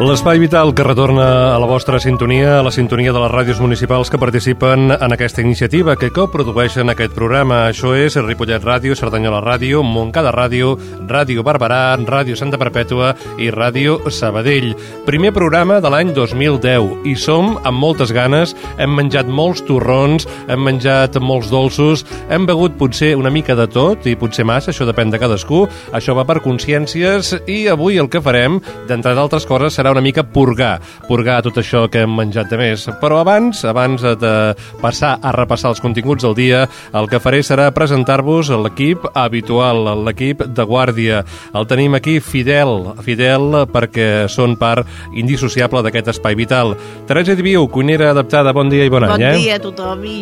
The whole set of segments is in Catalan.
L'espai vital que retorna a la vostra sintonia, a la sintonia de les ràdios municipals que participen en aquesta iniciativa, que coprodueixen aquest programa. Això és Ripollet Ràdio, Cerdanyola Ràdio, Montcada Ràdio, Ràdio Barberà, Ràdio Santa Perpètua i Ràdio Sabadell. Primer programa de l'any 2010 i som amb moltes ganes, hem menjat molts torrons, hem menjat molts dolços, hem begut potser una mica de tot i potser massa, això depèn de cadascú, això va per consciències i avui el que farem, d'entre d'altres coses, serà una mica purgar, purgar tot això que hem menjat de més. Però abans, abans de passar a repassar els continguts del dia, el que faré serà presentar-vos l'equip habitual, l'equip de guàrdia. El tenim aquí fidel, fidel perquè són part indissociable d'aquest espai vital. Teresa Diviu, cuinera adaptada, bon dia i bon, bon any, eh? Bon dia a tothom i,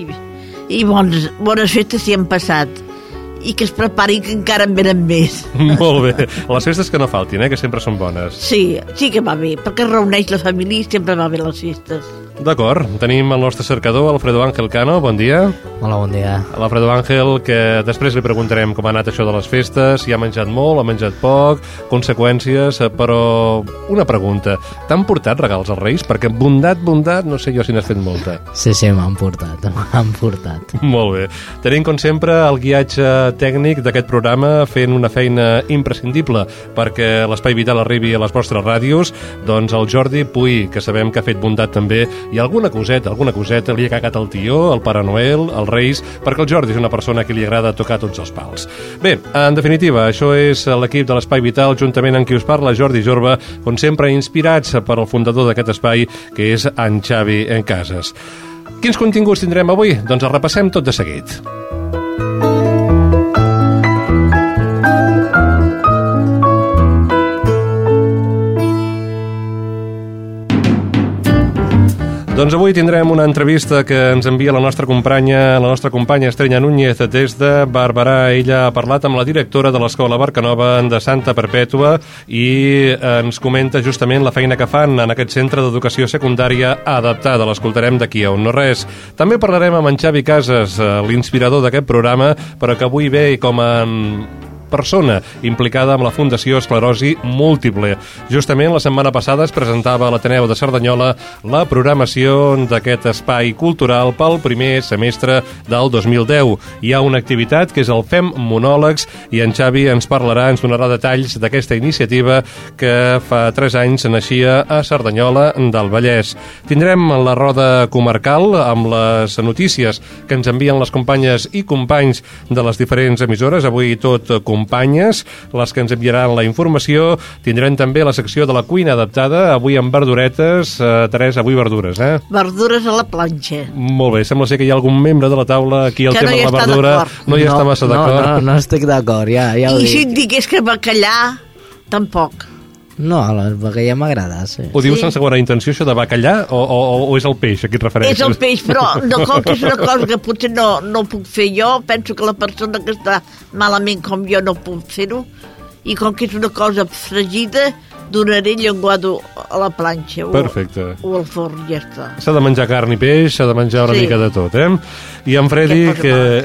i bons, bones festes si han passat i que es preparin que encara en venen més. Molt bé. Les festes que no faltin, eh? que sempre són bones. Sí, sí que va bé, perquè reuneix la família i sempre va bé les festes. D'acord. Tenim el nostre cercador, Alfredo Ángel Cano. Bon dia. Hola, bon dia. L'Alfredo Ángel, que després li preguntarem com ha anat això de les festes, si ha menjat molt, ha menjat poc, conseqüències, eh, però una pregunta. T'han portat regals als Reis? Perquè bondat, bondat, no sé jo si n'has fet molta. Sí, sí, m'han portat, m'han portat. Molt bé. Tenim, com sempre, el guiatge tècnic d'aquest programa fent una feina imprescindible perquè l'Espai Vital arribi a les vostres ràdios, doncs el Jordi Puy, que sabem que ha fet bondat també, i alguna coseta, alguna coseta li ha cagat el tió, el Pare Noel, els Reis, perquè el Jordi és una persona que li agrada tocar tots els pals. Bé, en definitiva, això és l'equip de l'Espai Vital, juntament amb qui us parla, Jordi Jorba, com sempre inspirats per el fundador d'aquest espai, que és en Xavi Cases. Quins continguts tindrem avui? Doncs els repassem tot de seguit. Doncs avui tindrem una entrevista que ens envia la nostra companya, la nostra companya Estrella Núñez des de Barberà. Ella ha parlat amb la directora de l'Escola Barcanova de Santa Perpètua i ens comenta justament la feina que fan en aquest centre d'educació secundària adaptada. L'escoltarem d'aquí a un no res. També parlarem amb en Xavi Casas, l'inspirador d'aquest programa, però que avui ve com en persona implicada amb la Fundació Esclerosi Múltiple. Justament la setmana passada es presentava a l'Ateneu de Cerdanyola la programació d'aquest espai cultural pel primer semestre del 2010. Hi ha una activitat que és el FEM Monòlegs i en Xavi ens parlarà, ens donarà detalls d'aquesta iniciativa que fa 3 anys naixia a Cerdanyola del Vallès. Tindrem la roda comarcal amb les notícies que ens envien les companyes i companys de les diferents emissores. Avui tot companyes, les que ens enviaran la informació. Tindrem també la secció de la cuina adaptada, avui amb verduretes. Eh, Teresa, avui verdures, eh? Verdures a la planxa. Molt bé, sembla ser que hi ha algun membre de la taula aquí al Que tema no de la verdura no hi està massa no, d'acord. No, no estic d'acord, ja, ja ho I si dic. et digués que bacallà, tampoc. No, a la bacallà m'agrada, sí. Ho dius Sí. sense bona intenció, això de bacallà, o, o, o és el peix a qui et refereixes? És el peix, però no, com que és una cosa que potser no, no puc fer jo, penso que la persona que està malament com jo no puc fer-ho, i com que és una cosa fregida, donaré llenguado a la planxa o, Perfecte. o al forn, ja està. S'ha de menjar carn i peix, s'ha de menjar una Sí. mica de tot, eh? I en Freddy, que...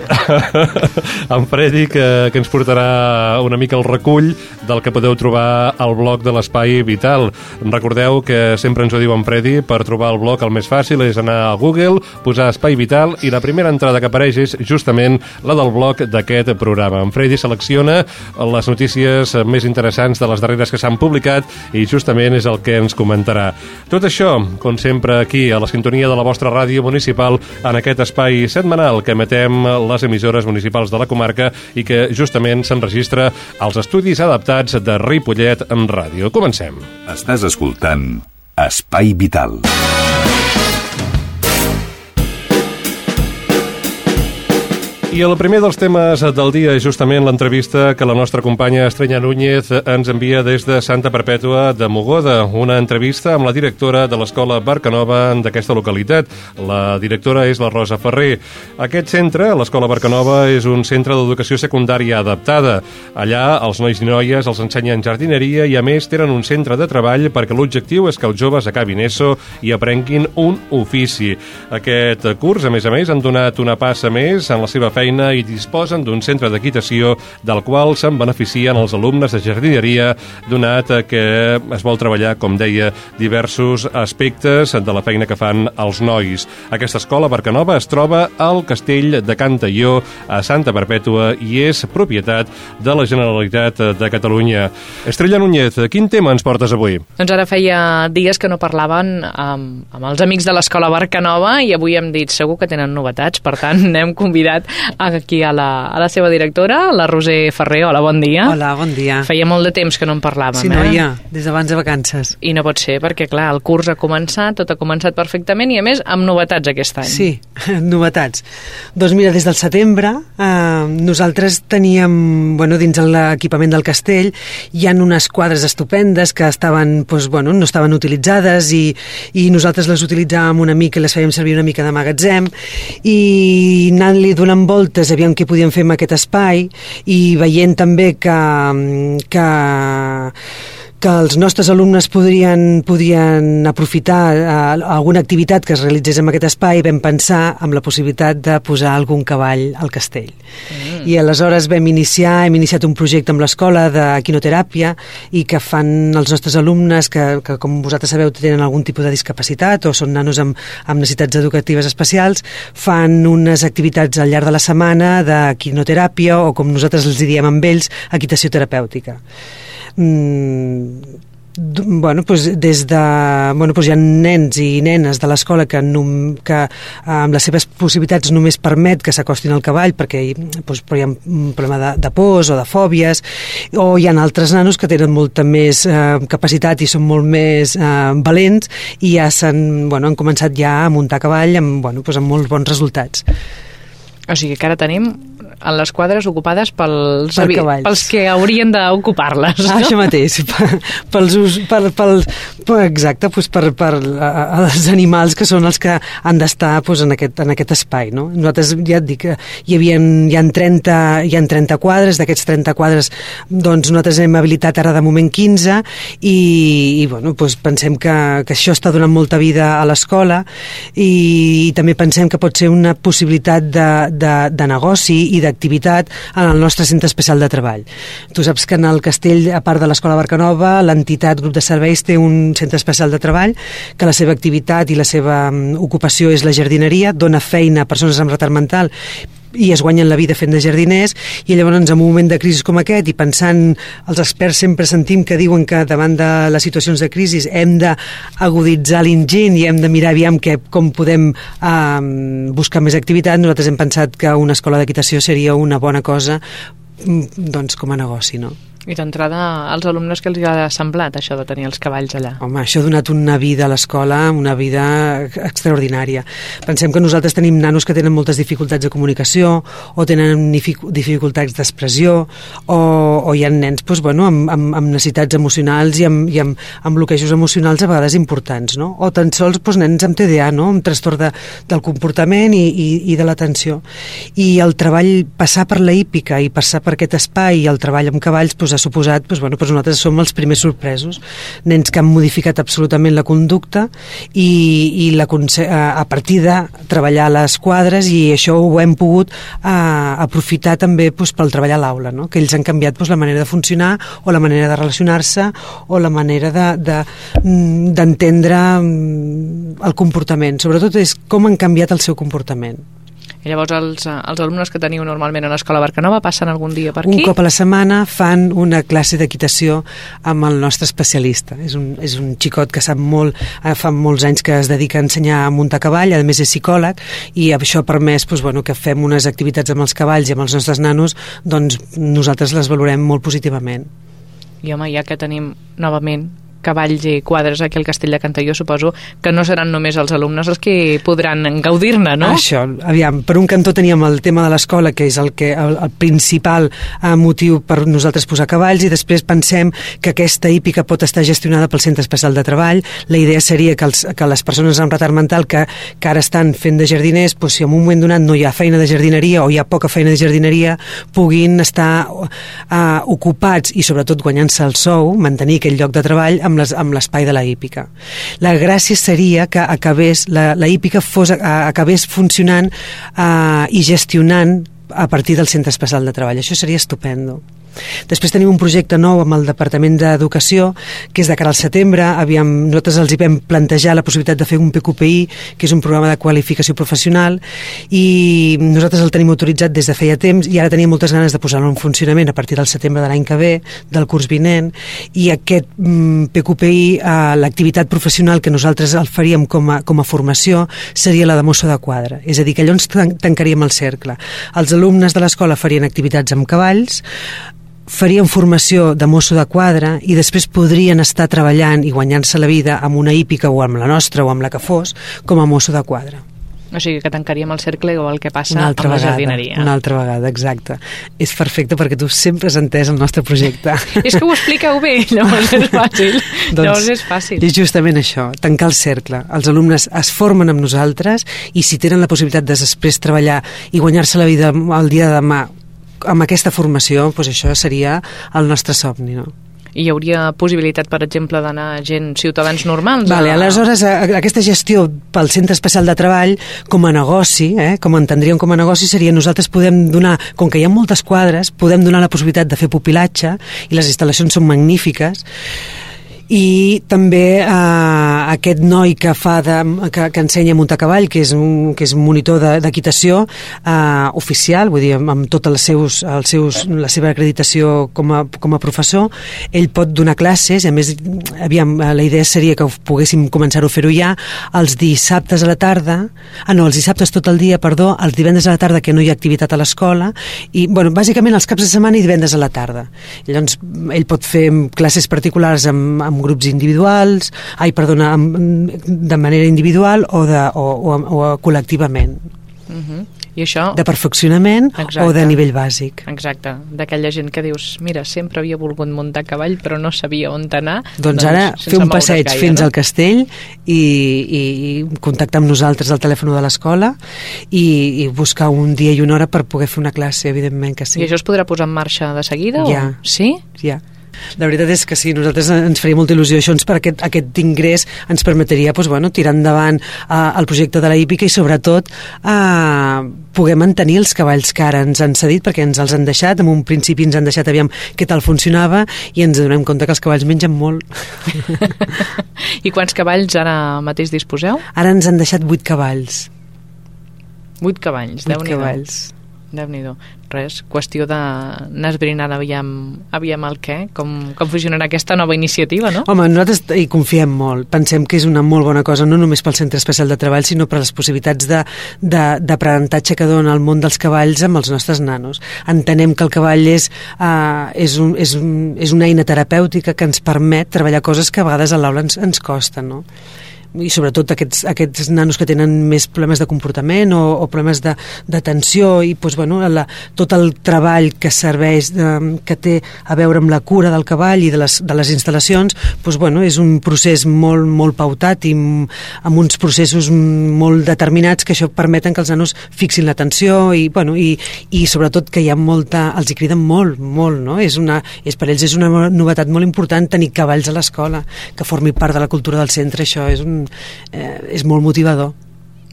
en Freddy, que, que ens portarà una mica el recull del que podeu trobar al blog de l'Espai Vital. Recordeu que sempre ens ho diu en Freddy, per trobar el blog el més fàcil és anar a Google, posar Espai Vital i la primera entrada que apareix és justament la del blog d'aquest programa. En Freddy selecciona les notícies més interessants de les darreres que s'han publicat i justament és el que ens comentarà. Tot això, com sempre, aquí, a la sintonia de la vostra ràdio municipal, en aquest espai setmanal que emetem les emissores municipals de la comarca i que justament s'enregistra als estudis adaptats de Ripollet en ràdio. Comencem. Estàs escoltant Espai Vital. I el primer dels temes del dia és justament l'entrevista que la nostra companya Estrella Núñez ens envia des de Santa Perpètua de Mogoda, una entrevista amb la directora de l'escola Barcanova d'aquesta localitat. La directora és la Rosa Ferrer. Aquest centre, l'escola Barcanova, és un centre d'educació secundària adaptada. Allà els nois i noies els ensenyen jardineria i a més tenen un centre de treball perquè l'objectiu és que els joves acabin ESO i aprenguin un ofici. Aquest curs, a més a més, han donat una passa més en la seva feina feina i disposen d'un centre d'equitació del qual se'n beneficien els alumnes de jardineria, donat que es vol treballar, com deia, diversos aspectes de la feina que fan els nois. Aquesta escola Barcanova es troba al castell de Cantaió, a Santa Perpètua, i és propietat de la Generalitat de Catalunya. Estrella Núñez, quin tema ens portes avui? Doncs ara feia dies que no parlaven amb, amb els amics de l'escola Barcanova i avui hem dit segur que tenen novetats, per tant n'hem convidat aquí a la, a la seva directora, la Roser Ferrer. Hola, bon dia. Hola, bon dia. Feia molt de temps que no en parlàvem, sí, eh? noia, des d'abans de vacances. I no pot ser, perquè, clar, el curs ha començat, tot ha començat perfectament i, a més, amb novetats aquest any. Sí, novetats. Doncs mira, des del setembre eh, nosaltres teníem, bueno, dins l'equipament del castell hi han unes quadres estupendes que estaven, doncs, bueno, no estaven utilitzades i, i nosaltres les utilitzàvem una mica i les fèiem servir una mica de magatzem i anant-li donant voltes aviam què podíem fer amb aquest espai i veient també que, que que els nostres alumnes podrien, podrien aprofitar eh, alguna activitat que es realitzés en aquest espai, vam pensar amb la possibilitat de posar algun cavall al castell. Mm. I aleshores vam iniciar, hem iniciat un projecte amb l'escola de quinoteràpia i que fan els nostres alumnes que, que com vosaltres sabeu tenen algun tipus de discapacitat o són nanos amb, amb necessitats educatives especials, fan unes activitats al llarg de la setmana de quinoteràpia o com nosaltres els diem amb ells, equitació terapèutica mm, bueno, doncs des de... Bueno, doncs hi ha nens i nenes de l'escola que, num, que amb les seves possibilitats només permet que s'acostin al cavall perquè doncs, però hi ha un problema de, de pors o de fòbies o hi ha altres nanos que tenen molta més eh, capacitat i són molt més eh, valents i ja s'han bueno, han començat ja a muntar cavall amb, bueno, doncs amb molts bons resultats. O sigui que ara tenim en les quadres ocupades pels, per cavalls. pels que haurien d'ocupar-les. Ah, això mateix, pels, us, per, per, per, exacte, doncs per, per els animals que són els que han d'estar doncs, en, aquest, en aquest espai. No? Nosaltres ja et dic que hi, havia, hi, ha 30, hi ha 30 quadres, d'aquests 30 quadres doncs nosaltres hem habilitat ara de moment 15 i, i bueno, doncs pensem que, que això està donant molta vida a l'escola i, i també pensem que pot ser una possibilitat de, de, de negoci i d'activitat en el nostre centre especial de treball. Tu saps que en el castell, a part de l'Escola Barcanova, l'entitat Grup de Serveis té un centre especial de treball que la seva activitat i la seva mm, ocupació és la jardineria, dona feina a persones amb retard mental i es guanyen la vida fent de jardiners i llavors en un moment de crisi com aquest i pensant, els experts sempre sentim que diuen que davant de les situacions de crisi hem d'aguditzar l'ingent i hem de mirar aviam que, com podem eh, buscar més activitat, nosaltres hem pensat que una escola d'equitació seria una bona cosa mm, doncs com a negoci, no? I d'entrada, als alumnes que els ha semblat això de tenir els cavalls allà? Home, això ha donat una vida a l'escola, una vida extraordinària. Pensem que nosaltres tenim nanos que tenen moltes dificultats de comunicació o tenen dificultats d'expressió o, o hi ha nens doncs, bueno, amb, amb, amb necessitats emocionals i amb, i amb, amb bloquejos emocionals a vegades importants, no? O tan sols doncs, nens amb TDA, no? amb trastorn de, del comportament i, i, i de l'atenció. I el treball, passar per la hípica i passar per aquest espai i el treball amb cavalls doncs, ha suposat, doncs, bueno, doncs nosaltres som els primers sorpresos. Nens que han modificat absolutament la conducta i, i la, a partir de treballar les quadres i això ho hem pogut a, aprofitar també doncs, pel treball a l'aula, no? que ells han canviat doncs, la manera de funcionar o la manera de relacionar-se o la manera d'entendre de, de, el comportament. Sobretot és com han canviat el seu comportament. I llavors els, els alumnes que teniu normalment a l'escola Barcanova passen algun dia per aquí? Un cop a la setmana fan una classe d'equitació amb el nostre especialista. És un, és un xicot que sap molt, eh, fa molts anys que es dedica a ensenyar a muntar cavall, a més és psicòleg, i això ha permès doncs, bueno, que fem unes activitats amb els cavalls i amb els nostres nanos, doncs nosaltres les valorem molt positivament. I home, ja que tenim novament cavalls i quadres aquí al Castell de Cantalló, suposo que no seran només els alumnes els que podran gaudir-ne, no? Això, aviam, per un cantó teníem el tema de l'escola, que és el, que, el, el principal eh, motiu per nosaltres posar cavalls, i després pensem que aquesta hípica pot estar gestionada pel Centre Especial de Treball. La idea seria que, els, que les persones amb retard mental que, que ara estan fent de jardiners, doncs, si en un moment donat no hi ha feina de jardineria o hi ha poca feina de jardineria, puguin estar eh, ocupats i sobretot guanyant-se el sou, mantenir aquell lloc de treball amb amb l'espai de la hípica. La gràcia seria que acabés, la, la hípica fos, acabés funcionant eh, i gestionant a partir del Centre Especial de Treball. Això seria estupendo. Després tenim un projecte nou amb el Departament d'Educació, que és de cara al setembre. Aviam, nosaltres els hi vam plantejar la possibilitat de fer un PQPI, que és un programa de qualificació professional, i nosaltres el tenim autoritzat des de feia temps i ara teníem moltes ganes de posar-lo en funcionament a partir del setembre de l'any que ve, del curs vinent, i aquest mm, PQPI, eh, l'activitat professional que nosaltres el faríem com a, com a formació, seria la de mosso de quadre. És a dir, que allò ens tan- tancaríem el cercle. Els alumnes de l'escola farien activitats amb cavalls, farien formació de mosso de quadre i després podrien estar treballant i guanyant-se la vida amb una hípica o amb la nostra o amb la que fos com a mosso de quadre. O sigui que tancaríem el cercle igual que passa Una altra amb la vegada, jardineria. una altra vegada, exacte. És perfecte perquè tu sempre has entès el nostre projecte. És que ho expliqueu bé, llavors és fàcil. llavors és fàcil. És justament això, tancar el cercle. Els alumnes es formen amb nosaltres i si tenen la possibilitat de després treballar i guanyar-se la vida el dia de demà amb aquesta formació, doncs això seria el nostre somni, no? I hi hauria possibilitat, per exemple, d'anar gent, ciutadans normals? Vale, a... aleshores, aquesta gestió pel Centre Especial de Treball com a negoci, eh, com entendríem com a negoci, seria nosaltres podem donar, com que hi ha moltes quadres, podem donar la possibilitat de fer pupilatge i les instal·lacions són magnífiques, i també eh, aquest noi que fa de, que, que ensenya a muntar cavall que és, un, que és monitor de- d'equitació eh, oficial, vull dir, amb, tota els seus, els seus, la seva acreditació com a, com a professor, ell pot donar classes, i a més, aviam, la idea seria que poguéssim començar-ho a fer-ho ja els dissabtes a la tarda, ah no, els dissabtes tot el dia, perdó, els divendres a la tarda que no hi ha activitat a l'escola, i, bueno, bàsicament els caps de setmana i divendres a la tarda. Llavors, ell pot fer classes particulars amb, amb grups individuals, ai, perdona, amb, de manera individual o, de, o, o, o col·lectivament, Uh -huh. I això... de perfeccionament Exacte. o de nivell bàsic. Exacte, d'aquella gent que dius mira, sempre havia volgut muntar cavall però no sabia on anar Doncs ara sense fer un passeig gaire, fins no? al castell i, i, i contactar amb nosaltres al telèfon de l'escola i, i buscar un dia i una hora per poder fer una classe, evidentment que sí. I això es podrà posar en marxa de seguida? Ja. O... Sí? Ja. La veritat és que sí, nosaltres ens faria molta il·lusió això, ens, per aquest, aquest ingrés ens permetria doncs, bueno, tirar endavant eh, el projecte de la hípica i sobretot eh, poder mantenir els cavalls que ara ens han cedit perquè ens els han deixat, en un principi ens han deixat aviam què tal funcionava i ens donem compte que els cavalls mengen molt. I quants cavalls ara mateix disposeu? Ara ens han deixat vuit cavalls. Vuit cavalls, Vuit déu-n'hi-do. cavalls. Déu nhi Res, qüestió d'anar esbrinant aviam, aviam el què, com, com funcionarà aquesta nova iniciativa, no? Home, nosaltres hi confiem molt. Pensem que és una molt bona cosa, no només pel Centre Especial de Treball, sinó per les possibilitats d'aprenentatge que dona el món dels cavalls amb els nostres nanos. Entenem que el cavall és, uh, és, un, és, un, és una eina terapèutica que ens permet treballar coses que a vegades a l'aula ens, ens costen, no? I sobretot aquests, aquests nanos que tenen més problemes de comportament o, o problemes d'atenció i doncs, bueno, la, tot el treball que serveix, de, que té a veure amb la cura del cavall i de les, de les instal·lacions doncs, bueno, és un procés molt, molt pautat i amb uns processos molt determinats que això permeten que els nanos fixin l'atenció i, bueno, i, i sobretot que hi ha molta... els hi criden molt, molt, no? És una, és, per ells és una novetat molt important tenir cavalls a l'escola, que formi part de la cultura del centre, això és, un, eh, és molt motivador.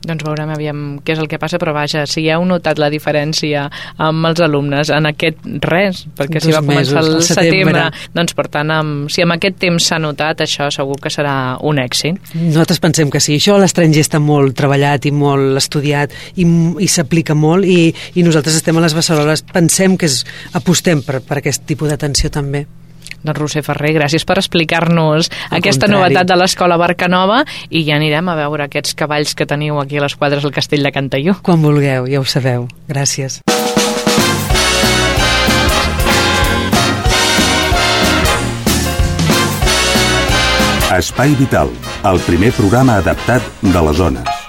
Doncs veurem aviam què és el que passa, però vaja, si heu notat la diferència amb els alumnes en aquest res, perquè si va començar mesos, el setembre, setembre. doncs per tant, amb, si amb aquest temps s'ha notat, això segur que serà un èxit. Nosaltres pensem que sí. Això a l'estranger està molt treballat i molt estudiat i, i s'aplica molt i, i nosaltres estem a les Besseroles, pensem que és, apostem per, per aquest tipus d'atenció també. Doncs Roser Ferrer, gràcies per explicar-nos aquesta contrari. novetat de l'Escola Barcanova i ja anirem a veure aquests cavalls que teniu aquí a les quadres del Castell de Cantalló. Quan vulgueu, ja ho sabeu. Gràcies. Espai Vital, el primer programa adaptat de les zones.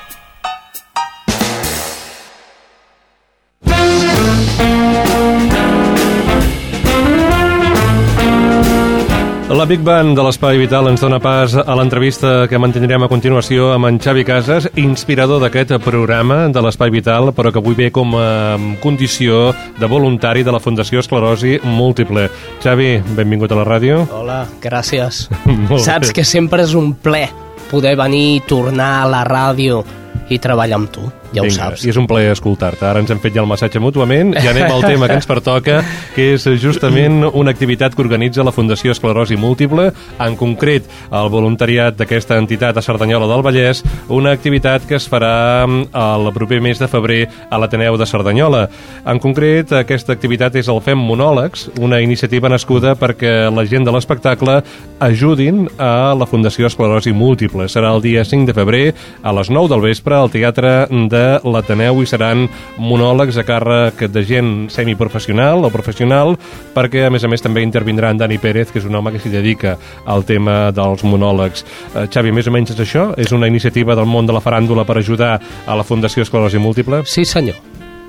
La Big Band de l'Espai Vital ens dona pas a l'entrevista que mantindrem a continuació amb en Xavi Casas, inspirador d'aquest programa de l'Espai Vital, però que avui ve com a condició de voluntari de la Fundació Esclerosi Múltiple. Xavi, benvingut a la ràdio. Hola, gràcies. Saps que sempre és un ple poder venir i tornar a la ràdio i treballar amb tu, ja ho saps. I és un plaer escoltar-te. Ara ens hem fet ja el massatge mútuament i anem al tema que ens pertoca, que és justament una activitat que organitza la Fundació Esclerosi Múltiple, en concret el voluntariat d'aquesta entitat a Cerdanyola del Vallès, una activitat que es farà el proper mes de febrer a l'Ateneu de Cerdanyola. En concret, aquesta activitat és el Fem Monòlegs, una iniciativa nascuda perquè la gent de l'espectacle ajudin a la Fundació Esclerosi Múltiple. Serà el dia 5 de febrer a les 9 del vespre al Teatre de l'Ateneu i seran monòlegs a càrrec de gent semiprofessional o professional perquè a més a més també intervindrà en Dani Pérez que és un home que s'hi dedica al tema dels monòlegs. Eh, Xavi, més o menys és això? És una iniciativa del món de la faràndula per ajudar a la Fundació Esclerosi Múltiple? Sí, senyor.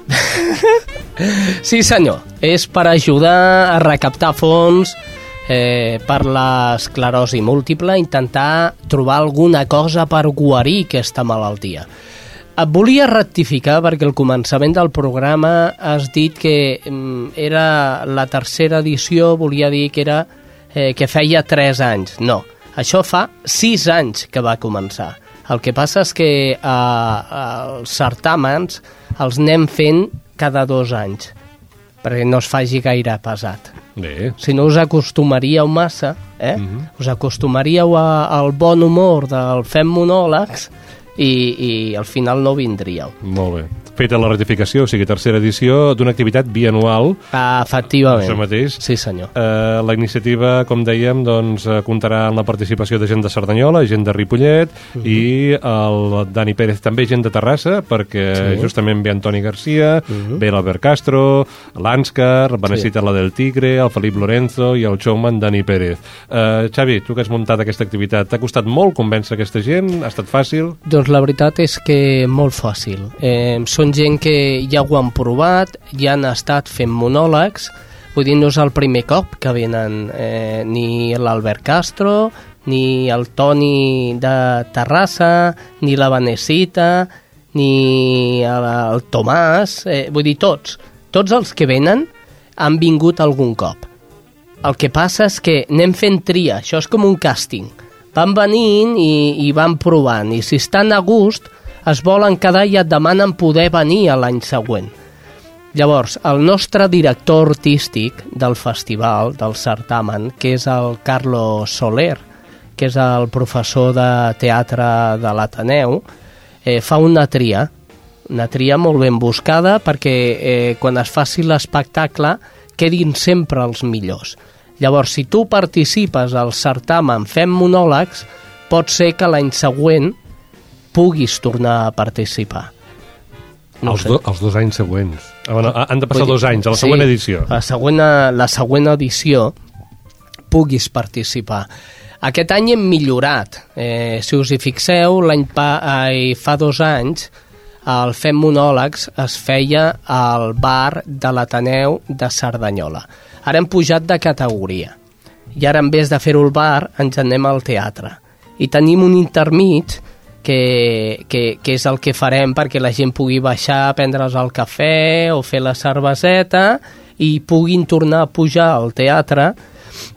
sí, senyor. És per ajudar a recaptar fons eh, per l'esclerosi múltiple, intentar trobar alguna cosa per guarir aquesta malaltia. Et volia rectificar perquè al començament del programa has dit que mm, era la tercera edició, volia dir que era eh, que feia 3 anys. No, això fa 6 anys que va començar. El que passa és que eh, els certàmens els anem fent cada dos anys perquè no es faci gaire pesat. Bé, Si no us acostumaríeu massa, eh? Mhm. us acostumaríeu a, al bon humor del fem monòlegs i, i al final no vindríeu. molt bé. Feta la ratificació, o sigui, tercera edició d'una activitat bianual. Ah, efectivament. Això mateix. Sí, senyor. Eh, la iniciativa, com dèiem, doncs, eh, comptarà amb la participació de gent de Cerdanyola, gent de Ripollet Mhm. i el Dani Pérez també, gent de Terrassa, perquè Sí. Mhm. justament ve Antoni Garcia, ve l'Albert Castro, l'Ànscar, va necessitar la del Tigre, el Felip Lorenzo i el showman Dani Pérez. Eh, Xavi, tu que has muntat aquesta activitat, t'ha costat molt convèncer aquesta gent? Ha estat fàcil? Doncs la veritat és que molt fàcil. Eh, són gent que ja ho han provat, ja han estat fent monòlegs, vull dir, no és el primer cop que venen eh, ni l'Albert Castro, ni el Toni de Terrassa, ni la Vanesita, ni el, el Tomàs, eh, vull dir, tots. Tots els que venen han vingut algun cop. El que passa és que anem fent tria, això és com un càsting. Van venint i, i van provant, i si estan a gust, es volen quedar i et demanen poder venir a l'any següent. Llavors, el nostre director artístic del festival, del certamen, que és el Carlos Soler, que és el professor de teatre de l'Ateneu, eh, fa una tria, una tria molt ben buscada perquè eh, quan es faci l'espectacle quedin sempre els millors. Llavors, si tu participes al certamen fent monòlegs, pot ser que l'any següent puguis tornar a participar. No els, do, els dos anys següents. Ah, bueno, han de passar Vull dos anys, a la següent edició. La següent, la següent edició puguis participar. Aquest any hem millorat. Eh, si us hi fixeu, l'any pa, eh, fa dos anys el Fem Monòlegs es feia al bar de l'Ateneu de Cerdanyola. Ara hem pujat de categoria. I ara, en vez de fer-ho al bar, ens anem al teatre. I tenim un intermig que, que, que és el que farem perquè la gent pugui baixar prendre's el cafè o fer la cerveseta i puguin tornar a pujar al teatre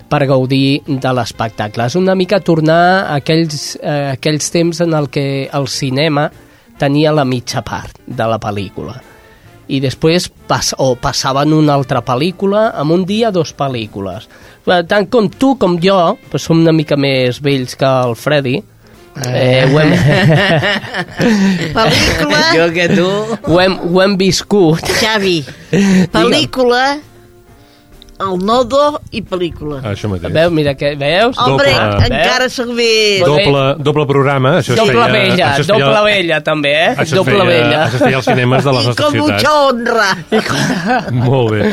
per gaudir de l'espectacle. És una mica tornar a aquells, eh, aquells temps en el que el cinema tenia la mitja part de la pel·lícula i després pas, o passaven una altra pel·lícula, en un dia dos pel·lícules. Tant com tu com jo, pues som una mica més vells que el Freddy, eh, ho, hem, Pel·lícula, Jo que tu... ho, hem, ho hem viscut. Xavi. Pel·lícula, el nodo i pel·lícula. Això mateix. Veus, mira que, veus? Hombre, doble. encara sóc més... Doble, doble programa, això es Doble feia... vella, això es feia- doble vella també, eh? Això es doble feia, vella. Això es feia als cinemes de les I nostres com ciutats. mucha honra. Molt bé.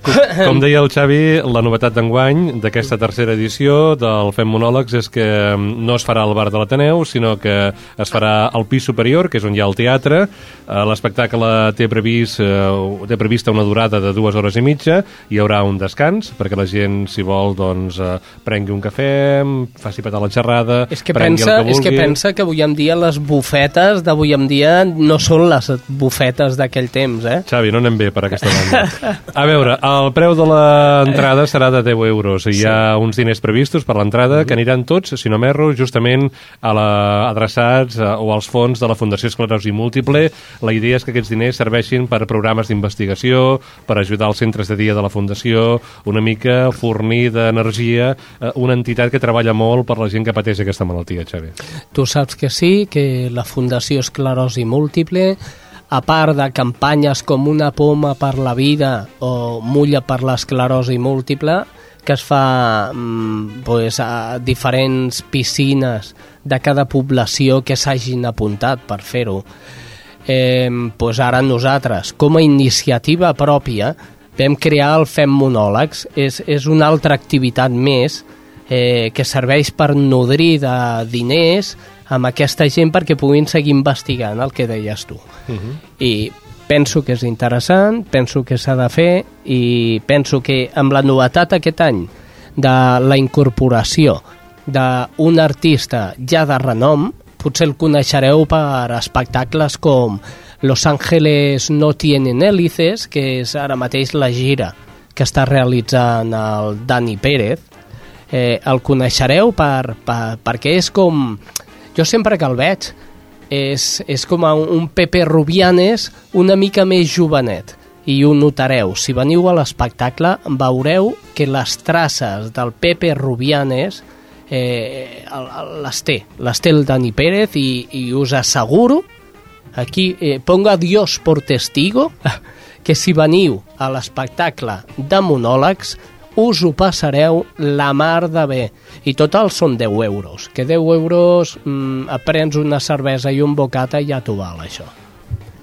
Com deia el Xavi, la novetat d'enguany d'aquesta tercera edició del Fem Monòlegs és que mm, no es farà al bar de l'Ateneu, sinó que es farà al pis superior, que és on hi ha el teatre. Eh, L'espectacle té, previst, eh, té prevista una durada de dues hores i mitja, hi haurà un descans, perquè la gent, si vol, doncs, eh, prengui un cafè, faci petar la xerrada, És que, prengui pensa, el que és que pensa que avui en dia les bufetes d'avui en dia no són les bufetes d'aquell temps, eh? Xavi, no anem bé per aquesta banda. A veure, el preu de l'entrada serà de 10 euros. Hi ha uns diners previstos per l'entrada que aniran tots, si no m'erro, justament a la, adreçats a, o als fons de la Fundació Esclerosi Múltiple. La idea és que aquests diners serveixin per programes d'investigació, per ajudar els centres de dia de la Fundació, una mica fornir d'energia eh, una entitat que treballa molt per la gent que pateix aquesta malaltia, Xavi. Tu saps que sí, que la Fundació Esclerosi Múltiple, a part de campanyes com Una poma per la vida o Mulla per l'esclerosi múltiple, que es fa mm, pues, a diferents piscines de cada població que s'hagin apuntat per fer-ho. Eh, pues ara nosaltres, com a iniciativa pròpia, vam crear el Fem Monòlegs. És, és una altra activitat més eh, que serveix per nodrir de diners amb aquesta gent perquè puguin seguir investigant el que deies tu. Uh -huh. I penso que és interessant, penso que s'ha de fer i penso que amb la novetat aquest any de la incorporació d'un artista ja de renom, potser el coneixereu per espectacles com Los Ángeles no tienen hélices, que és ara mateix la gira que està realitzant el Dani Pérez. Eh, el coneixereu per, per, perquè és com... Jo sempre que el veig és, és com a un Pepe Rubianes una mica més jovenet i ho notareu. Si veniu a l'espectacle veureu que les traces del Pepe Rubianes eh, les té, les té el Dani Pérez i, i us asseguro aquí eh, ponga Dios por testigo que si veniu a l'espectacle de monòlegs us ho passareu la mar de bé. I total són 10 euros que 10 euros mm, et prens una cervesa i un bocata i ja t'ho val això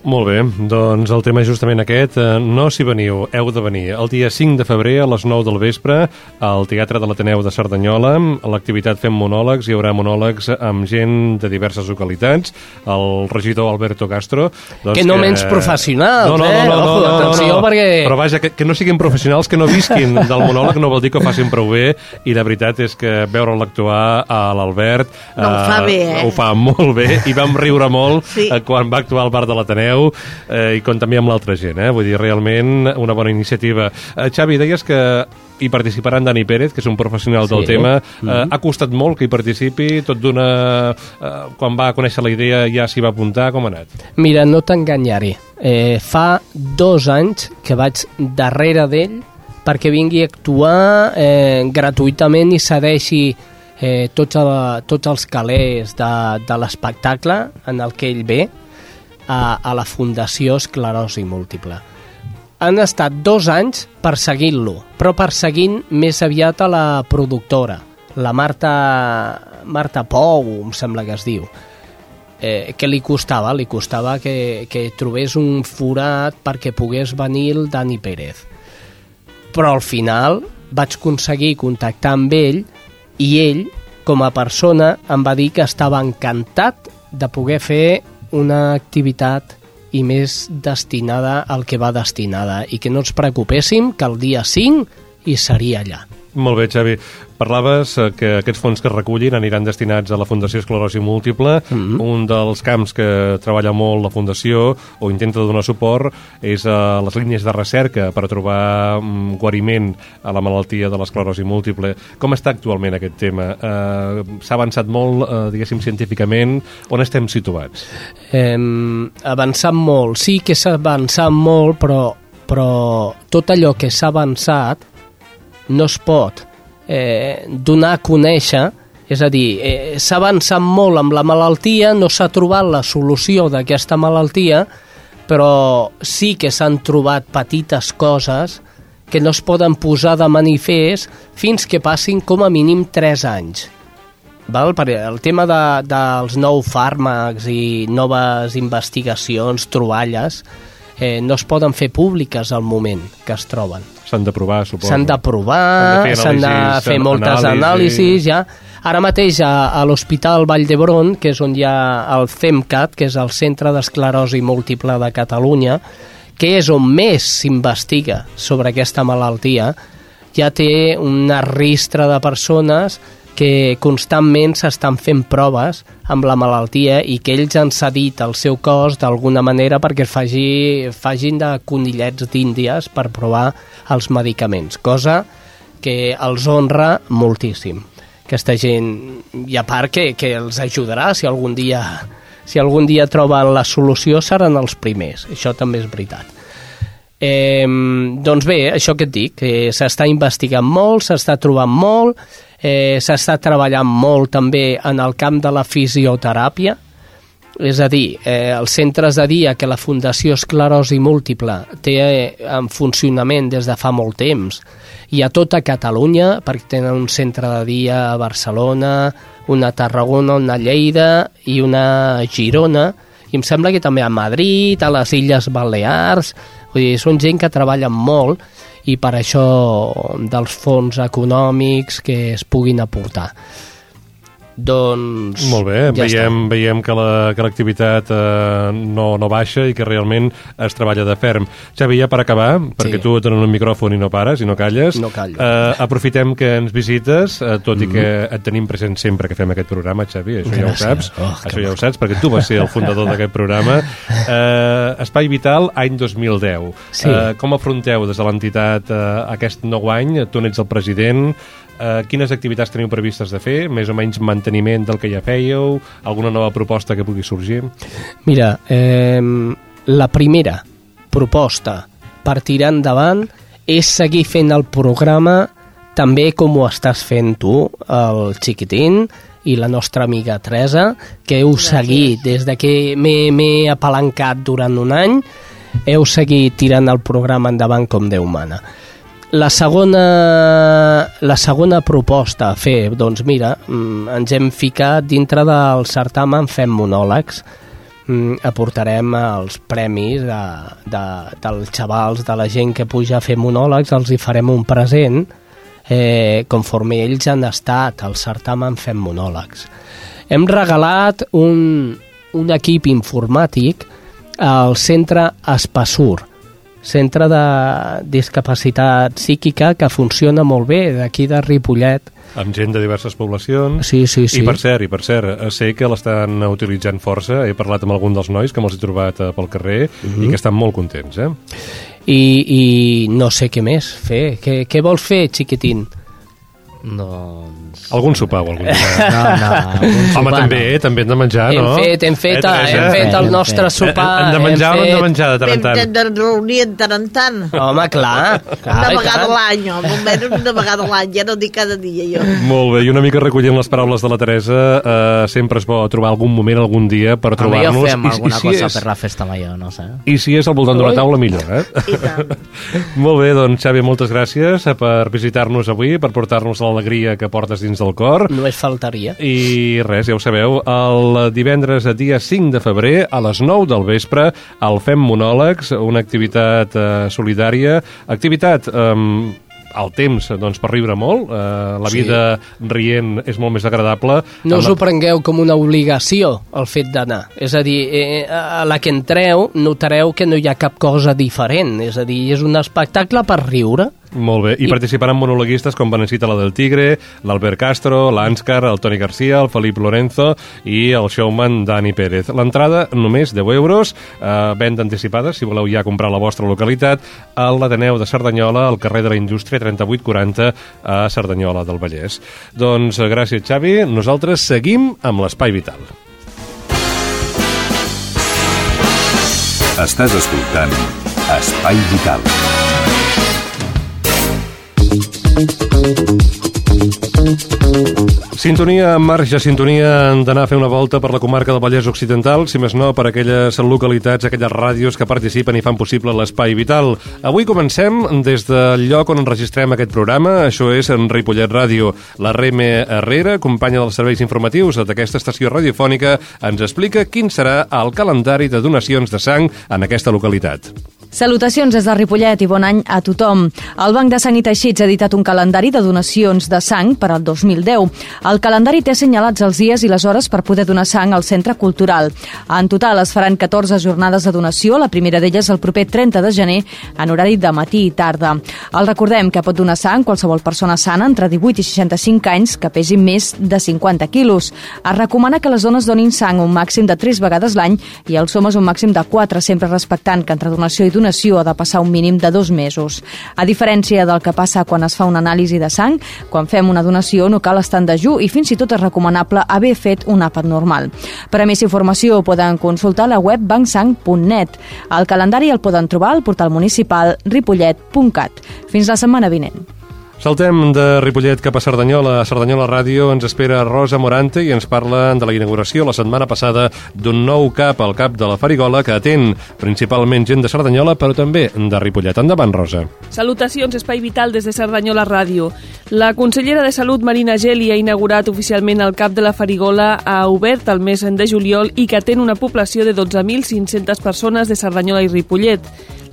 Molt bé, doncs el tema és justament aquest. Eh, No s'hi veniu, heu de venir. El dia 5 de febrer a les 9 del vespre al Teatre de l'Ateneu de Cerdanyola. A l'activitat Fem Monòlegs hi haurà monòlegs amb gent de diverses localitats. El regidor Alberto Castro... Doncs Que no menys professionals, no, no, eh? No, no, Ojo, no, no, atenció, no. perquè- Però vaja, que, que no siguin professionals, que no visquin del monòleg no vol dir que ho facin prou bé i la veritat és que veure'l actuar a l'Albert... No ho fa bé, eh? Ho fa molt bé i vam riure molt Sí. eh, quan va actuar al bar de l'Ateneu eh, i com també amb l'altra gent, eh? vull dir, realment una bona iniciativa. Eh, Xavi, deies que hi participaran Dani Pérez, que és un professional del Sí. tema. Eh, ha costat molt que hi participi, tot d'una... Eh, quan va conèixer la idea ja s'hi va apuntar, com ha anat? Mira, no t'enganyaré. Eh, fa dos anys que vaig darrere d'ell perquè vingui a actuar eh, gratuïtament i cedeixi eh, tots, a, tots els calés de, de l'espectacle en el que ell ve a, a la Fundació Esclerosi Múltiple. Han estat dos anys perseguint-lo, però perseguint més aviat a la productora, la Marta, Marta Pou, em sembla que es diu eh, que li costava, li costava que, que trobés un forat perquè pogués venir el Dani Pérez. Però al final vaig aconseguir contactar amb ell i ell, com a persona, em va dir que estava encantat de poder fer una activitat i més destinada al que va destinada i que no ens preocupéssim que el dia 5 hi seria allà. Molt bé, Xavi. Parlaves eh, que aquests fons que es recullin aniran destinats a la Fundació Esclerosi Múltiple. Mm -hmm. Un dels camps que treballa molt la Fundació o intenta donar suport és a les línies de recerca per trobar mm, guariment a la malaltia de l'esclerosi múltiple. Com està actualment aquest tema? Eh, S'ha avançat molt, eh, diguéssim, científicament. On estem situats? Eh, avançat molt, sí que s'ha avançat molt, però, però tot allò que s'ha avançat no es pot eh, donar a conèixer, és a dir, eh, s'ha avançat molt amb la malaltia, no s'ha trobat la solució d'aquesta malaltia, però sí que s'han trobat petites coses que no es poden posar de manifest fins que passin com a mínim 3 anys. Val? Per el tema de, dels nous fàrmacs i noves investigacions, troballes, eh, no es poden fer públiques al moment que es troben. S'han de provar, suposo. S'han de provar, S'han de fer moltes anàlisi. anàlisis, ja. Ara mateix a, a l'Hospital Vall d'Hebron, que és on hi ha el CEMCAT, que és el Centre d'Esclerosi Múltiple de Catalunya, que és on més s'investiga sobre aquesta malaltia, ja té una ristra de persones que constantment s'estan fent proves amb la malaltia i que ells han cedit el seu cos d'alguna manera perquè faci, facin de conillets d'índies per provar els medicaments, cosa que els honra moltíssim. Aquesta gent, i a part que, que els ajudarà si algun dia si algun dia troben la solució seran els primers, això també és veritat. Eh, doncs bé, això que et dic, eh, s'està investigant molt, s'està trobant molt, eh, s'està treballant molt també en el camp de la fisioteràpia, és a dir, eh, els centres de dia que la Fundació Esclerosi Múltiple té eh, en funcionament des de fa molt temps i a tota Catalunya, perquè tenen un centre de dia a Barcelona, una a Tarragona, una a Lleida i una a Girona, i em sembla que també a Madrid, a les Illes Balears, vull dir, són gent que treballen molt i per això dels fons econòmics que es puguin aportar. Doncs... Molt bé, ja veiem, veiem que la- que l'activitat eh, no, no baixa i que realment es treballa de ferm. Xavi, ja per acabar, perquè Sí. tu tens un micròfon i no pares i no calles, No callo. eh, aprofitem que ens visites, eh, tot Mhm. i que et tenim present sempre que fem aquest programa, Xavi, això ja ho Gràcies. saps, Oh, això ja ho saps, perquè tu vas ser el fundador d'aquest programa. Eh, Espai Vital, any 2010. Sí. Eh, com afronteu des de l'entitat eh, aquest nou any? Tu n'ets el president, Eh, quines activitats teniu previstes de fer? Més o menys manteniment del que ja fèieu? Alguna nova proposta que pugui sorgir? Mira, eh, la primera proposta per tirar endavant és seguir fent el programa també com ho estàs fent tu, el xiquitín, i la nostra amiga Teresa, que heu seguit des de que m'he apalancat durant un any, heu seguit tirant el programa endavant com Déu mana. La segona, la segona proposta a fer, doncs mira, mm, ens hem ficat dintre del certamen Fem Monòlegs, mm, aportarem els premis de, de, dels xavals, de la gent que puja a fer monòlegs, els hi farem un present eh, conforme ells han estat al certamen fent monòlegs. Hem regalat un, un equip informàtic al centre Espassur, centre de discapacitat psíquica que funciona molt bé, d'aquí de Ripollet. Amb gent de diverses poblacions. Sí, sí, sí. I per cert, i per cert, eh, sé que l'estan utilitzant força. He parlat amb algun dels nois que me'ls he trobat eh, pel carrer Mhm. i que estan molt contents, eh? I, i no sé què més fer. Què, què vols fer, xiquitín? Doncs... Algun sopar o algun dinar. No, no, algun Home, sopar, també, no. també hem de menjar, hem no? fet, hem fet, Eh, Teresa? hem fet el Hem nostre sopar. Hem de menjar o no hem de menjar de tant en Hem tant? de reunir de tant en tant. Home, clar. clar Una i vegada l'any, o almenys una vegada a l'any, ja no dic cada dia jo. Molt bé, i una mica recollint les paraules de la Teresa, eh, sempre es bo trobar algun moment, algun dia, per trobar-nos. fem I- i alguna si cosa és- per la festa major, no sé. I si és al voltant d'una taula, millor, eh? I. Molt bé, doncs, Xavi, moltes gràcies eh, per visitar-nos avui, per portar-nos l'alegria que portes dins del cor. Només faltaria. I res, ja ho sabeu, el divendres dia 5 de febrer a les 9 del vespre el Fem Monòlegs, una activitat eh, solidària, activitat... Eh, al temps, doncs, per riure molt. Eh, la Sí. vida rient és molt més agradable. No us ho prengueu com una obligació, el fet d'anar. És a dir, eh, a la que entreu notareu que no hi ha cap cosa diferent. És a dir, és un espectacle per riure. Molt bé. I I- participaran monologuistes com Benesita la del Tigre, l'Albert Castro, l'Ànscar, el Toni Garcia, el Felip Lorenzo i el showman Dani Pérez. L'entrada només 10 euros, eh, venda anticipada, si voleu ja comprar a la vostra localitat, a l'Ateneu de Cerdanyola, al carrer de la Indústria 3840 a Cerdanyola del Vallès. Doncs eh, gràcies, Xavi. Nosaltres seguim amb l'Espai Vital. Estàs escoltant Espai Vital. Sintonia en marxa, sintonia d'anar a fer una volta per la comarca del Vallès Occidental, si més no per aquelles localitats, aquelles ràdios que participen i fan possible l'espai vital. Avui comencem des del lloc on enregistrem aquest programa, això és en Ripollet Ràdio. La Reme Herrera, companya dels serveis informatius d'aquesta estació radiofònica, ens explica quin serà el calendari de donacions de sang en aquesta localitat. Salutacions des de Ripollet i bon any a tothom. El Banc de Sang i Teixits ha editat un calendari de donacions de sang per al 2010. El calendari té assenyalats els dies i les hores per poder donar sang al Centre Cultural. En total es faran 14 jornades de donació, la primera d'elles el proper 30 de gener en horari de matí i tarda. El recordem que pot donar sang qualsevol persona sana entre 18 i 65 anys que pesi més de 50 quilos. Es recomana que les dones donin sang un màxim de 3 vegades l'any i els homes un màxim de 4, sempre respectant que entre donació i donació ha de passar un mínim de dos mesos. A diferència del que passa quan es fa una anàlisi de sang, quan fem una donació no cal estar en dejú i fins i tot és recomanable haver fet un àpat normal. Per a més informació poden consultar la web bancsang.net. El calendari el poden trobar al portal municipal ripollet.cat. Fins la setmana vinent. Saltem de Ripollet cap a Cerdanyola. A Cerdanyola Ràdio ens espera Rosa Morante i ens parla de la inauguració la setmana passada d'un nou CAP, el CAP de la Farigola, que atén principalment gent de Cerdanyola, però també de Ripollet. Endavant, Rosa. Salutacions, Espai Vital des de Cerdanyola Ràdio. La consellera de Salut, Marina Geli, ha inaugurat oficialment el CAP de la Farigola, ha obert el mes de juliol i que atén una població de 12.500 persones de Cerdanyola i Ripollet.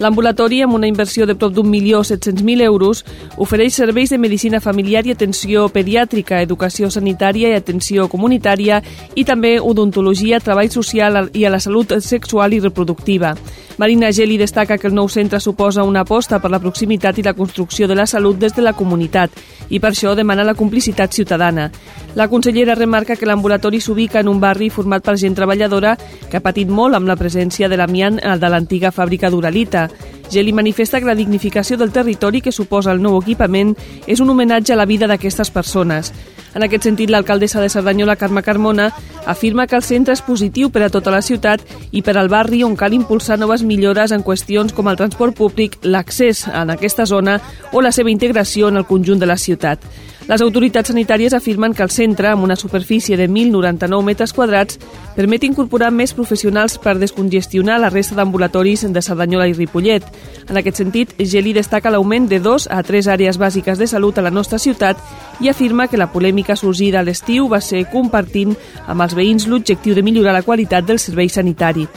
L'ambulatori, amb una inversió de prop d'un milió 700.000 euros, ofereix serveis de medicina familiar i atenció pediàtrica, educació sanitària i atenció comunitària i també odontologia, treball social i a la salut sexual i reproductiva. Marina Geli destaca que el nou centre suposa una aposta per la proximitat i la construcció de la salut des de la comunitat i per això demana la complicitat ciutadana. La consellera remarca que l'ambulatori s'ubica en un barri format per gent treballadora que ha patit molt amb la presència de l'amiant de l'antiga fàbrica d'Uralita. Geli manifesta que la dignificació del territori que suposa el nou equipament és un homenatge a la vida d'aquestes persones. En aquest sentit, l'alcaldessa de Cerdanyola, Carme Carmona, afirma que el centre és positiu per a tota la ciutat i per al barri on cal impulsar noves millores en qüestions com el transport públic, l'accés en aquesta zona o la seva integració en el conjunt de la ciutat. Les autoritats sanitàries afirmen que el centre, amb una superfície de 1.099 metres quadrats, permet incorporar més professionals per descongestionar la resta d'ambulatoris de Cerdanyola i Ripollet. En aquest sentit, Geli destaca l'augment de dos a tres àrees bàsiques de salut a la nostra ciutat i afirma que la polèmica sorgida a l'estiu va ser compartint amb els veïns l'objectiu de millorar la qualitat del servei sanitari.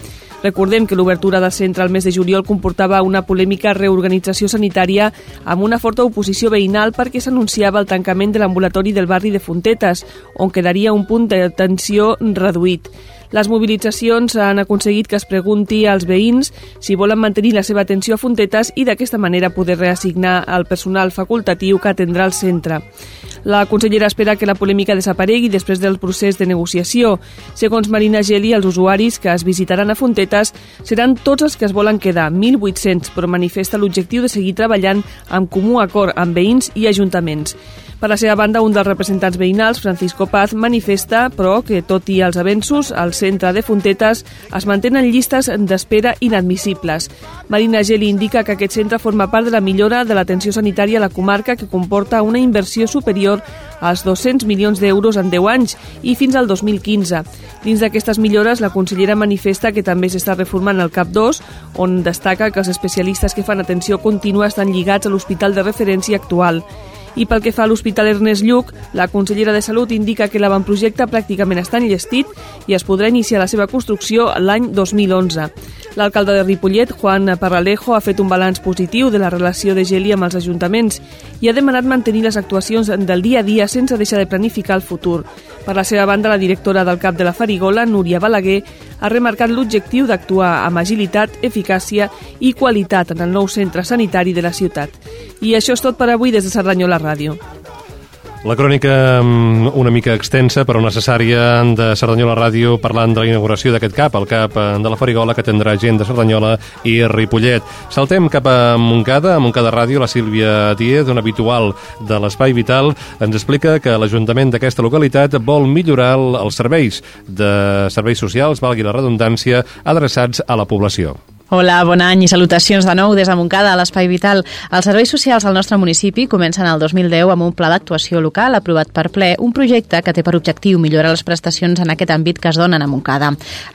Recordem que l'obertura del centre al mes de juliol comportava una polèmica reorganització sanitària amb una forta oposició veïnal perquè s'anunciava el tancament de l'ambulatori del barri de Fontetes, on quedaria un punt d'atenció reduït. Les mobilitzacions han aconseguit que es pregunti als veïns si volen mantenir la seva atenció a Fontetes i d'aquesta manera poder reassignar el personal facultatiu que atendrà el centre. La consellera espera que la polèmica desaparegui després del procés de negociació. Segons Marina Geli, els usuaris que es visitaran a Fontetes seran tots els que es volen quedar, 1.800, però manifesta l'objectiu de seguir treballant amb comú acord amb veïns i ajuntaments. Per la seva banda, un dels representants veïnals, Francisco Paz, manifesta, però, que tot i els avenços, al centre de Fontetes es mantenen llistes d'espera inadmissibles. Marina Geli indica que aquest centre forma part de la millora de l'atenció sanitària a la comarca que comporta una inversió superior als 200 milions d'euros en 10 anys i fins al 2015. Dins d'aquestes millores, la consellera manifesta que també s'està reformant el CAP 2, on destaca que els especialistes que fan atenció contínua estan lligats a l'hospital de referència actual. I pel que fa a l'Hospital Ernest Lluc, la consellera de Salut indica que l'avantprojecte pràcticament està enllestit i es podrà iniciar la seva construcció l'any 2011. L'alcalde de Ripollet, Juan Parralejo, ha fet un balanç positiu de la relació de Geli amb els ajuntaments i ha demanat mantenir les actuacions del dia a dia sense deixar de planificar el futur. Per la seva banda, la directora del CAP de la Farigola, Núria Balaguer, ha remarcat l'objectiu d'actuar amb agilitat, eficàcia i qualitat en el nou centre sanitari de la ciutat. I això és tot per avui des de Cerdanyola Ràdio. La crònica mm, una mica extensa però necessària de Cerdanyola Ràdio parlant de la inauguració d'aquest CAP, el CAP eh, de la Farigola que tindrà gent de Cerdanyola i Ripollet. Saltem cap a Montcada, a Montcada Ràdio, la Sílvia Díez, una habitual de l'Espai Vital, ens explica que l'Ajuntament d'aquesta localitat vol millorar els serveis de serveis socials, valgui la redundància, adreçats a la població. Hola, bon any i salutacions de nou des de Montcada, a l'Espai Vital. Els serveis socials al nostre municipi comencen el 2010 amb un pla d'actuació local aprovat per ple, un projecte que té per objectiu millorar les prestacions en aquest àmbit que es donen a Montcada.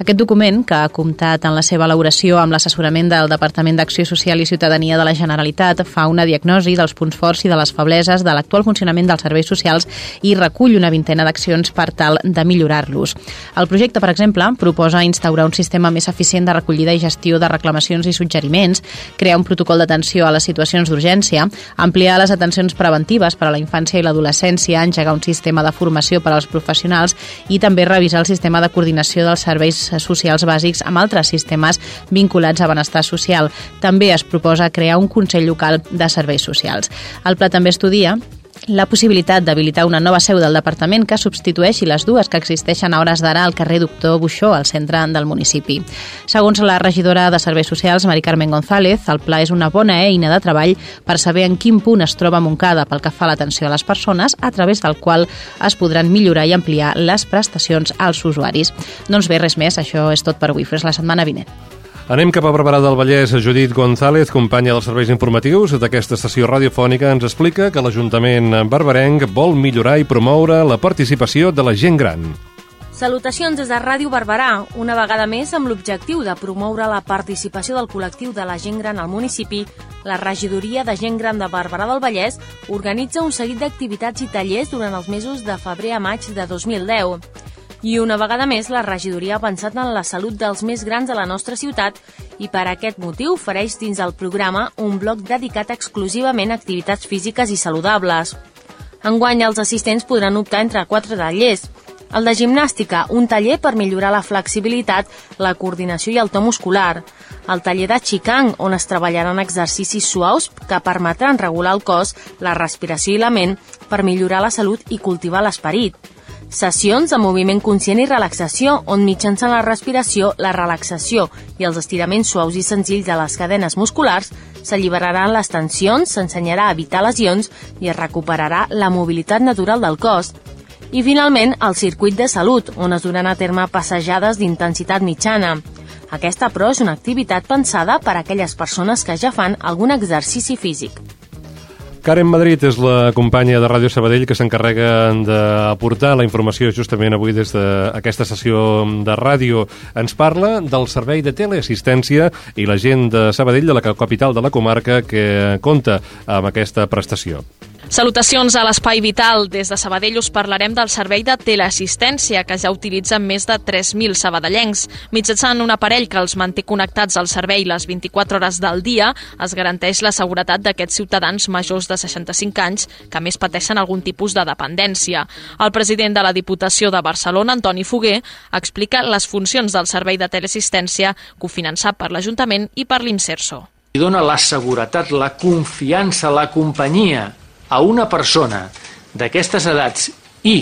Aquest document, que ha comptat en la seva elaboració amb l'assessorament del Departament d'Acció Social i Ciutadania de la Generalitat, fa una diagnosi dels punts forts i de les febleses de l'actual funcionament dels serveis socials i recull una vintena d'accions per tal de millorar-los. El projecte, per exemple, proposa instaurar un sistema més eficient de recollida i gestió de reclamacions i suggeriments, crear un protocol d'atenció a les situacions d'urgència, ampliar les atencions preventives per a la infància i l'adolescència, engegar un sistema de formació per als professionals i també revisar el sistema de coordinació dels serveis socials bàsics amb altres sistemes vinculats a benestar social. També es proposa crear un Consell Local de Serveis Socials. El pla també estudia la possibilitat d'habilitar una nova seu del departament que substitueixi les dues que existeixen a hores d'ara al carrer Doctor Buixó, al centre del municipi. Segons la regidora de Serveis Socials, Mari Carmen González, el pla és una bona eina de treball per saber en quin punt es troba Montcada pel que fa a l'atenció a les persones, a través del qual es podran millorar i ampliar les prestacions als usuaris. Doncs bé, res més, això és tot per avui. Fins la setmana vinent. Anem cap a Barberà del Vallès. Judit González, companya dels serveis informatius d'aquesta estació radiofònica, ens explica que l'Ajuntament barberenc vol millorar i promoure la participació de la gent gran. Salutacions des de Ràdio Barberà, una vegada més amb l'objectiu de promoure la participació del col·lectiu de la gent gran al municipi, la regidoria de gent gran de Barberà del Vallès organitza un seguit d'activitats i tallers durant els mesos de febrer a maig de 2010. I una vegada més, la regidoria ha pensat en la salut dels més grans de la nostra ciutat i per aquest motiu ofereix dins el programa un bloc dedicat exclusivament a activitats físiques i saludables. Enguany, els assistents podran optar entre quatre tallers. El de gimnàstica, un taller per millorar la flexibilitat, la coordinació i el to muscular. El taller de Qigong, on es treballaran exercicis suaus que permetran regular el cos, la respiració i la ment per millorar la salut i cultivar l'esperit. Sessions de moviment conscient i relaxació, on mitjançant la respiració, la relaxació i els estiraments suaus i senzills de les cadenes musculars s'alliberaran les tensions, s'ensenyarà a evitar lesions i es recuperarà la mobilitat natural del cos. I finalment, el circuit de salut, on es duran a terme passejades d'intensitat mitjana. Aquesta, però, és una activitat pensada per a aquelles persones que ja fan algun exercici físic. Karen Madrid és la companya de Ràdio Sabadell que s'encarrega d'aportar la informació justament avui des d'aquesta sessió de ràdio. Ens parla del servei de teleassistència i la gent de Sabadell, de la capital de la comarca, que compta amb aquesta prestació. Salutacions a l'Espai Vital. Des de Sabadell us parlarem del servei de teleassistència que ja utilitzen més de 3.000 sabadellencs. Mitjançant un aparell que els manté connectats al servei les 24 hores del dia, es garanteix la seguretat d'aquests ciutadans majors de 65 anys que més pateixen algun tipus de dependència. El president de la Diputació de Barcelona, Antoni Foguer, explica les funcions del servei de teleassistència cofinançat per l'Ajuntament i per l'Inserso. Dona la seguretat, la confiança, la companyia a una persona d'aquestes edats i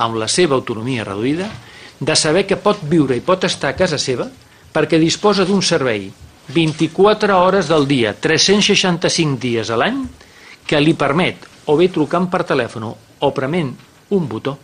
amb la seva autonomia reduïda de saber que pot viure i pot estar a casa seva perquè disposa d'un servei 24 hores del dia, 365 dies a l'any, que li permet, o bé trucant per telèfon o prement un botó,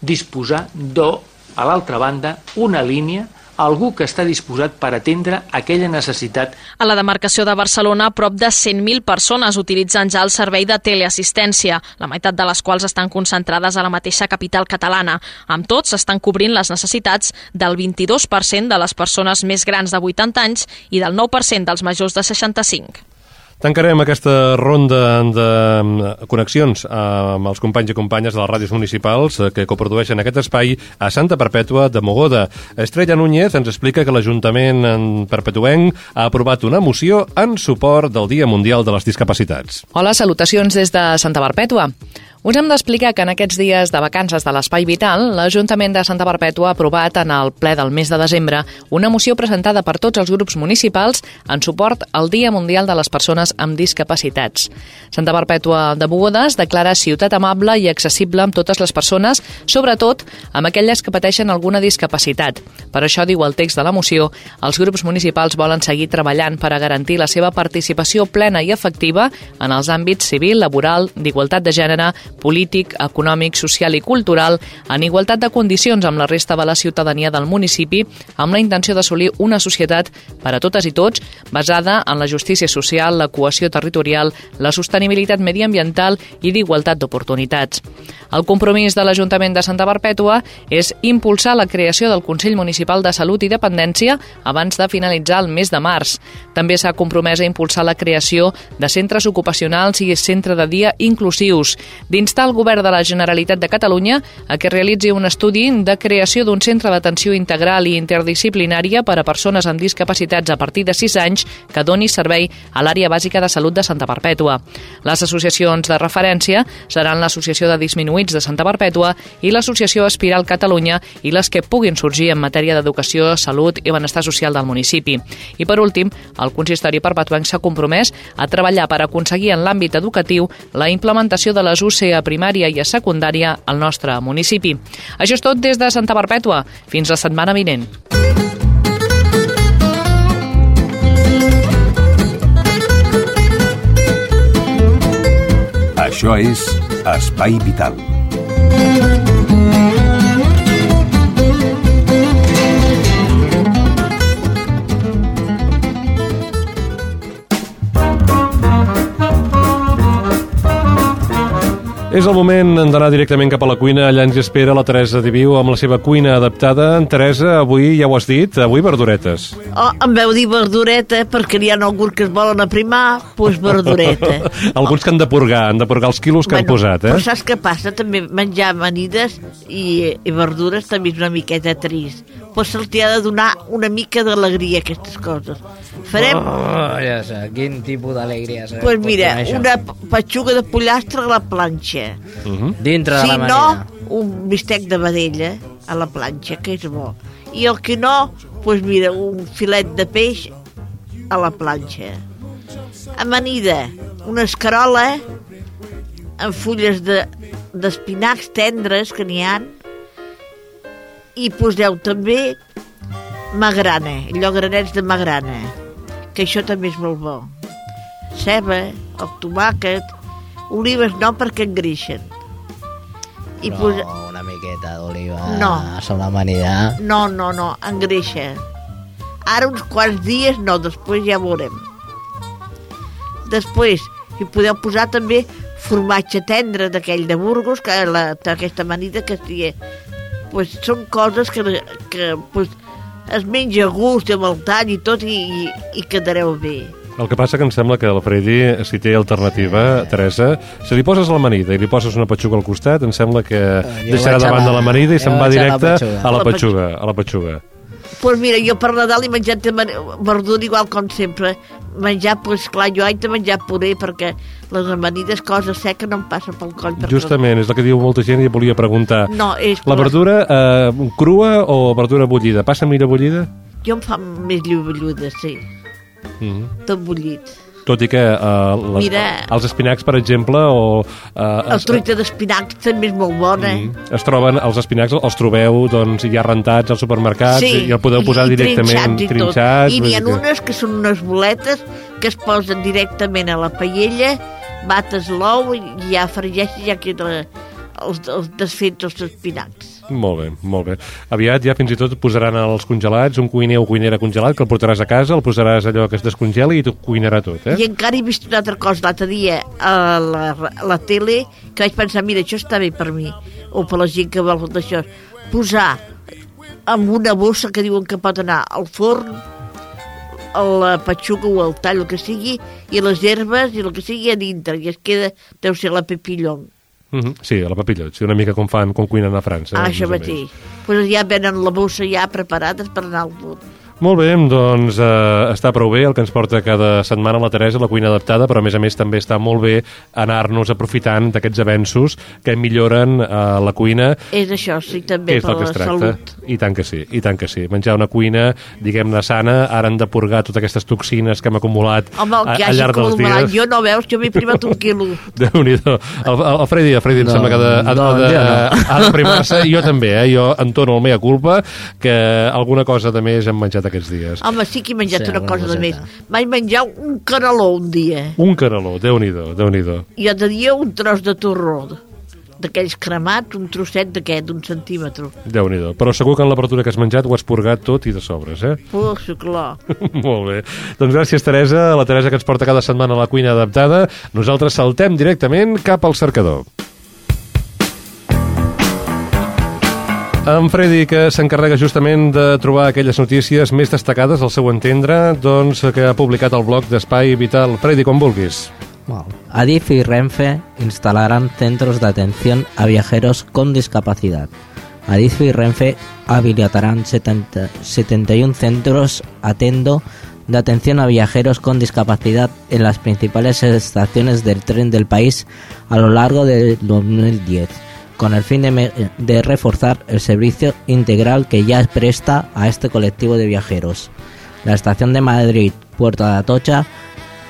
disposar de, a l'altra banda, una línia algú que està disposat per atendre aquella necessitat. A la demarcació de Barcelona, prop de 100.000 persones utilitzen ja el servei de teleassistència, la meitat de les quals estan concentrades a la mateixa capital catalana. Amb tots, estan cobrint les necessitats del 22% de les persones més grans de 80 anys i del 9% dels majors de 65. Tancarem aquesta ronda de mm, connexions amb els companys i companyes de les ràdios municipals eh, que coprodueixen aquest espai a Santa Perpètua de Mogoda. Estrella Núñez ens explica que l'Ajuntament en perpetuenc ha aprovat una moció en suport del Dia Mundial de les Discapacitats. Hola, salutacions des de Santa Perpètua. Us hem d'explicar que en aquests dies de vacances de l'Espai Vital, l'Ajuntament de Santa Perpètua ha aprovat en el ple del mes de desembre una moció presentada per tots els grups municipals en suport al Dia Mundial de les Persones amb Discapacitats. Santa Perpètua de Bogodes declara ciutat amable i accessible amb totes les persones, sobretot amb aquelles que pateixen alguna discapacitat. Per això, diu el text de la moció, els grups municipals volen seguir treballant per a garantir la seva participació plena i efectiva en els àmbits civil, laboral, d'igualtat de gènere, polític, econòmic, social i cultural en igualtat de condicions amb la resta de la ciutadania del municipi amb la intenció d'assolir una societat per a totes i tots basada en la justícia social, la cohesió territorial, la sostenibilitat mediambiental i d'igualtat d'oportunitats. El compromís de l'Ajuntament de Santa Perpètua és impulsar la creació del Consell Municipal de Salut i Dependència abans de finalitzar el mes de març. També s'ha compromès a impulsar la creació de centres ocupacionals i centre de dia inclusius, d'instar el Govern de la Generalitat de Catalunya a que realitzi un estudi de creació d'un centre d'atenció integral i interdisciplinària per a persones amb discapacitats a partir de 6 anys que doni servei a l'àrea bàsica de salut de Santa Perpètua. Les associacions de referència seran l'Associació de Disminuïts de Santa Perpètua i l'Associació Espiral Catalunya i les que puguin sorgir en matèria d'educació, salut i benestar social del municipi. I per últim, el consistori perpetuenc s'ha compromès a treballar per aconseguir en l'àmbit educatiu la implementació de les UC a primària i a secundària al nostre municipi. Això és tot des de Santa Perpètua. Fins la setmana vinent. Això és Espai Vital. És el moment d'anar directament cap a la cuina. Allà ens espera la Teresa Diviu amb la seva cuina adaptada. Teresa, avui ja ho has dit, avui verduretes. Oh, em veu dir verdureta perquè hi ha alguns que es volen aprimar, doncs verdureta. Alguns que han de purgar, han de purgar els quilos que han posat, eh? Però saps què passa? També menjar amanides i, i verdures també és una miqueta trist. Però se'ls ha de donar una mica d'alegria, aquestes coses. Farem, Oh, ja sé, quin tipus d'alegria. doncs pues mira, una petxuga de pollastre a la planxa. Uh -huh. Dintre de si la no, manera. un bistec de vedella a la planxa, que és bo. I el que no, doncs pues mira, un filet de peix a la planxa. Amanida, una escarola amb fulles de- d'espinacs de, tendres, que n'hi ha, i poseu també magrana, allò granets de magrana, que això també és molt bo. Ceba, el tomàquet, olives no perquè engreixen. I Però posa... una miqueta d'oliva No. sobre l'amanida. No, no, no, engreixa. Ara uns quants dies no, després ja veurem. Després hi podeu posar també formatge tendre d'aquell de Burgos, que la, aquesta amanida que estigui... Pues són coses que, que pues, es menja a gust amb el tall i tot i, i, i quedareu bé. El que passa que em sembla que el Freddy, si té alternativa, Teresa, si li poses l'amanida i li poses una petxuga al costat, em sembla que jo deixarà davant la- de l'amanida i se'n va vaig a la directe petxuga. a la petxuga, a la petxuga. Pues mira, jo per Nadal he menjat de verdura igual com sempre. Menjar, pues clar, jo haig de menjar puré perquè les amanides, cosa seca, no em passa pel coll. Justament, és el que diu molta gent i volia preguntar. No, és... La verdura eh, crua o verdura bullida? Passa millor bullida? Jo em fa més lloballuda, sí. Mm -hmm. Tot bullit. Tot i que eh, les, Mira. els espinacs, per exemple, o... Eh, El truita d'espinacs també és molt bona. Mm. es troben, els espinacs els trobeu doncs, ja rentats als supermercats i el podeu posar i, i directament trinxats i trinxats. I n'hi ha que- unes que són unes boletes que es posen directament a la paella, bates l'ou i ja fregeixes ja queda els, els desfets els espinacs. Molt bé, molt bé. Aviat ja fins i tot posaran els congelats, un cuiner o cuinera congelat, que el portaràs a casa, el posaràs allò que es descongeli i t'ho cuinarà tot, eh? I encara he vist una altra cosa l'altre dia a la, a la tele que vaig pensar, mira, això està bé per mi o per la gent que vol d'això posar amb una bossa que diuen que pot anar al forn la patxuga o el tall, el que sigui, i les herbes i el que sigui a dintre, i es queda, deu ser la pepillon. Mm -hmm. Sí, a la papillot, sí, una mica com fan, com cuinen a França. Ah, més això mateix. Pues ja venen la bossa ja preparades per anar al punt. Molt bé, doncs eh, està prou bé el que ens porta cada setmana la Teresa, la cuina adaptada, però a més a més també està molt bé anar-nos aprofitant d'aquests avenços que milloren eh, la cuina És això, sí, també, és per la salut. I tant que sí, i tant que sí. Menjar una cuina, diguem-ne, sana, ara han de purgar totes aquestes toxines que hem acumulat Home, el a- que al hagi llarg dels dies. jo no veus, jo m'he privat un quilo. Déu-n'hi-do. El, el, el Freddy, el Freddy em No, sembla que ha de, ha, no, ha de, jo no. ha de primar-se, i jo també, eh? jo entono el mea culpa, que alguna cosa de més hem menjat aquests dies. Home, sí que he menjat Sí, una cosa de més. Vaig menjar un caneló un dia, Un caneló, Déu-n'hi-do, déu nhi déu i altre dia un tros de torró, d'aquells cremats, un trosset d'aquest, d'un centímetre. déu nhi Però segur que en l'apertura que has menjat ho has purgat tot i de sobres, eh? Oh, sí, clar. Molt bé. Doncs gràcies, Teresa. La Teresa que ens porta cada setmana a la cuina adaptada. Nosaltres saltem directament cap al cercador. En Freddy, que s'encarrega justament de trobar aquelles notícies més destacades, al seu entendre, doncs, que ha publicat el blog d'Espai Vital. Freddy, quan vulguis. Wow. Adif y Renfe instalarán centros de atención a viajeros con discapacidad. Adif y Renfe habilitarán 70 71 centros de atención a viajeros con discapacidad en las principales estaciones del tren del país a lo largo del 2010, con el fin de, reforzar el servicio integral que ya presta a este colectivo de viajeros. La estación de Madrid, Puerta de Atocha,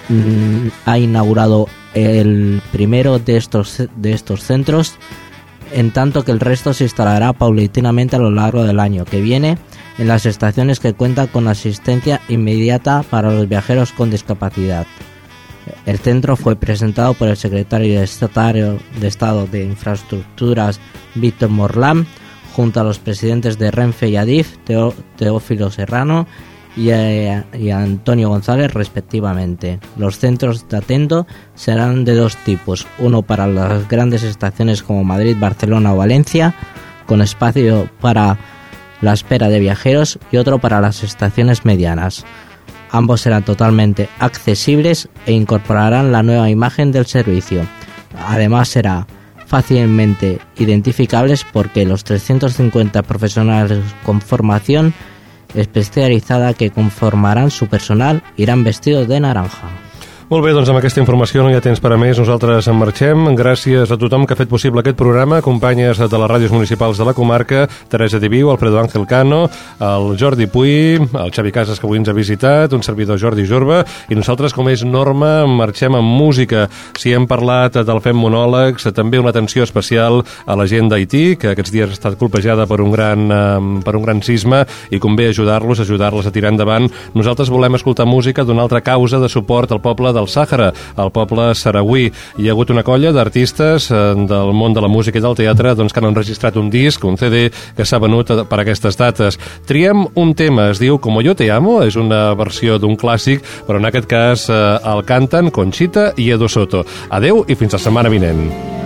mm, ha inaugurado el primero de estos, de estos centros, en tanto que el resto se instalará paulatinamente a lo largo del año que viene en las estaciones que cuentan con asistencia inmediata para los viajeros con discapacidad. El centro fue presentado por el secretario de Estado de, Infraestructuras, Víctor Morlán, junto a los presidentes de Renfe y Adif, Teófilo Serrano y, eh, y Antonio González, respectivamente. Los centros de atento serán de dos tipos, uno para las grandes estaciones como Madrid, Barcelona o Valencia, con espacio para la espera de viajeros, y otro para las estaciones medianas. Ambos serán totalmente accesibles e incorporarán la nueva imagen del servicio. Además será fácilmente identificables porque los 350 profesionales con formación especializada que conformarán su personal irán vestidos de naranja. Molt bé, doncs amb aquesta informació no hi ha temps per a més. Nosaltres en marxem. Gràcies a tothom que ha fet possible aquest programa. Companyes de les ràdios municipals de la comarca, Teresa Diviu, Alfredo Ángel Cano, el Jordi Puy, el Xavi Casas, que avui ens ha visitat, un servidor Jordi Jorba, i nosaltres, com és norma, marxem amb música. Si hem parlat del Fem Monòlegs, també una atenció especial a la gent d'Haití, que aquests dies ha estat colpejada per un gran, eh, per un gran sisme, i convé ajudar-los, ajudar-les a tirar endavant. Nosaltres volem escoltar música d'una altra causa de suport al poble del Sàhara, al poble saragüí. Hi ha hagut una colla d'artistes eh, del món de la música i del teatre doncs, que han enregistrat un disc, un CD, que s'ha venut per aquestes dates. Triem un tema, es diu Como yo te amo, és una versió d'un clàssic, però en aquest cas eh, el canten Conchita i Edo Soto. Adeu i fins la setmana vinent.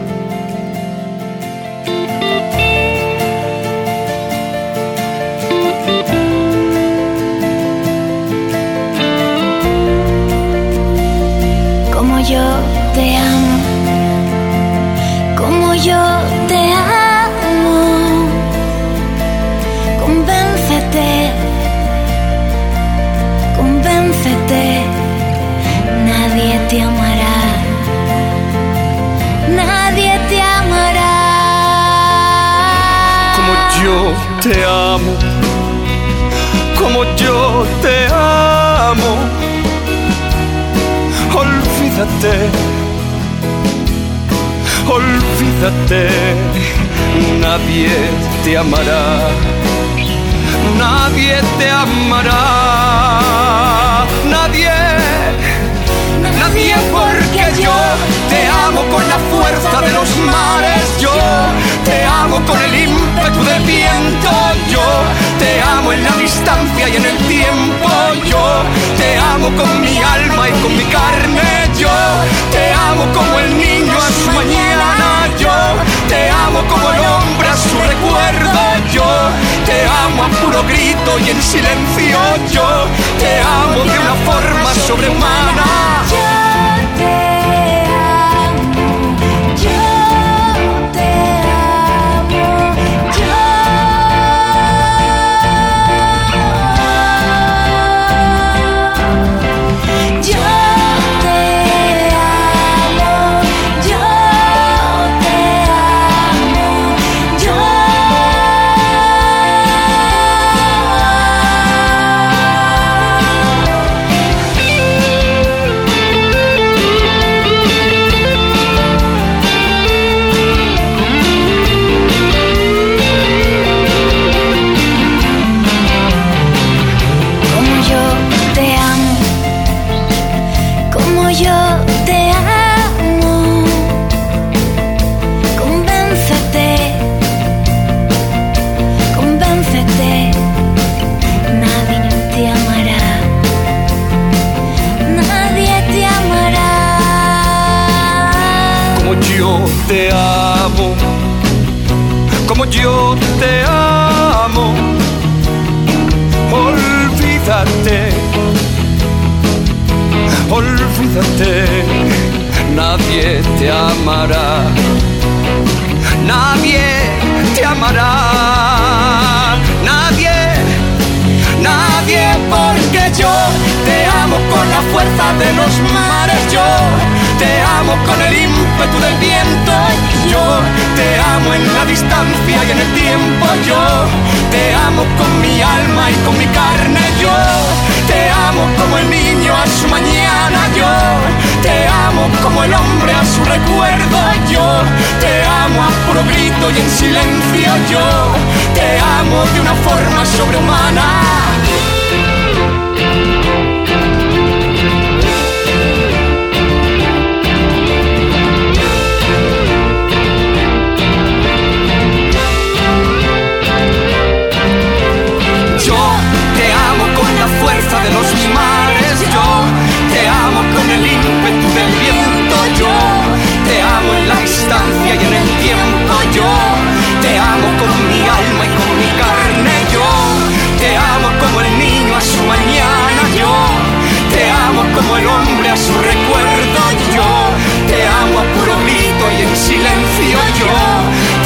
Grito y en silencio yo te amo de una forma sobrehumana. Nadie te amará, nadie, nadie, porque yo te amo con la fuerza de los mares, yo te amo con el ímpetu del viento, yo te amo en la distancia y en el tiempo, yo te amo con mi alma y con mi carne, yo te amo como el niño a su mañana, yo te amo como el hombre a su recuerdo, yo te amo a puro grito y en silencio, yo te amo de una forma sobrehumana. con mi alma y con mi carne. Yo te amo como el niño a su mañana. Yo te amo como el hombre a su recuerdo. Yo te amo a puro grito y en silencio. Yo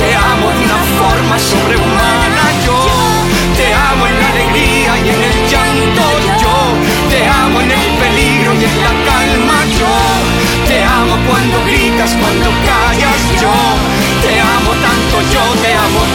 te amo de una forma sobrehumana. Yo te amo en la alegría y en el llanto. Yo te amo en el peligro y en la calma. Yo te amo cuando gritas, cuando callas. Yo te amo tanto, yo te amo tanto.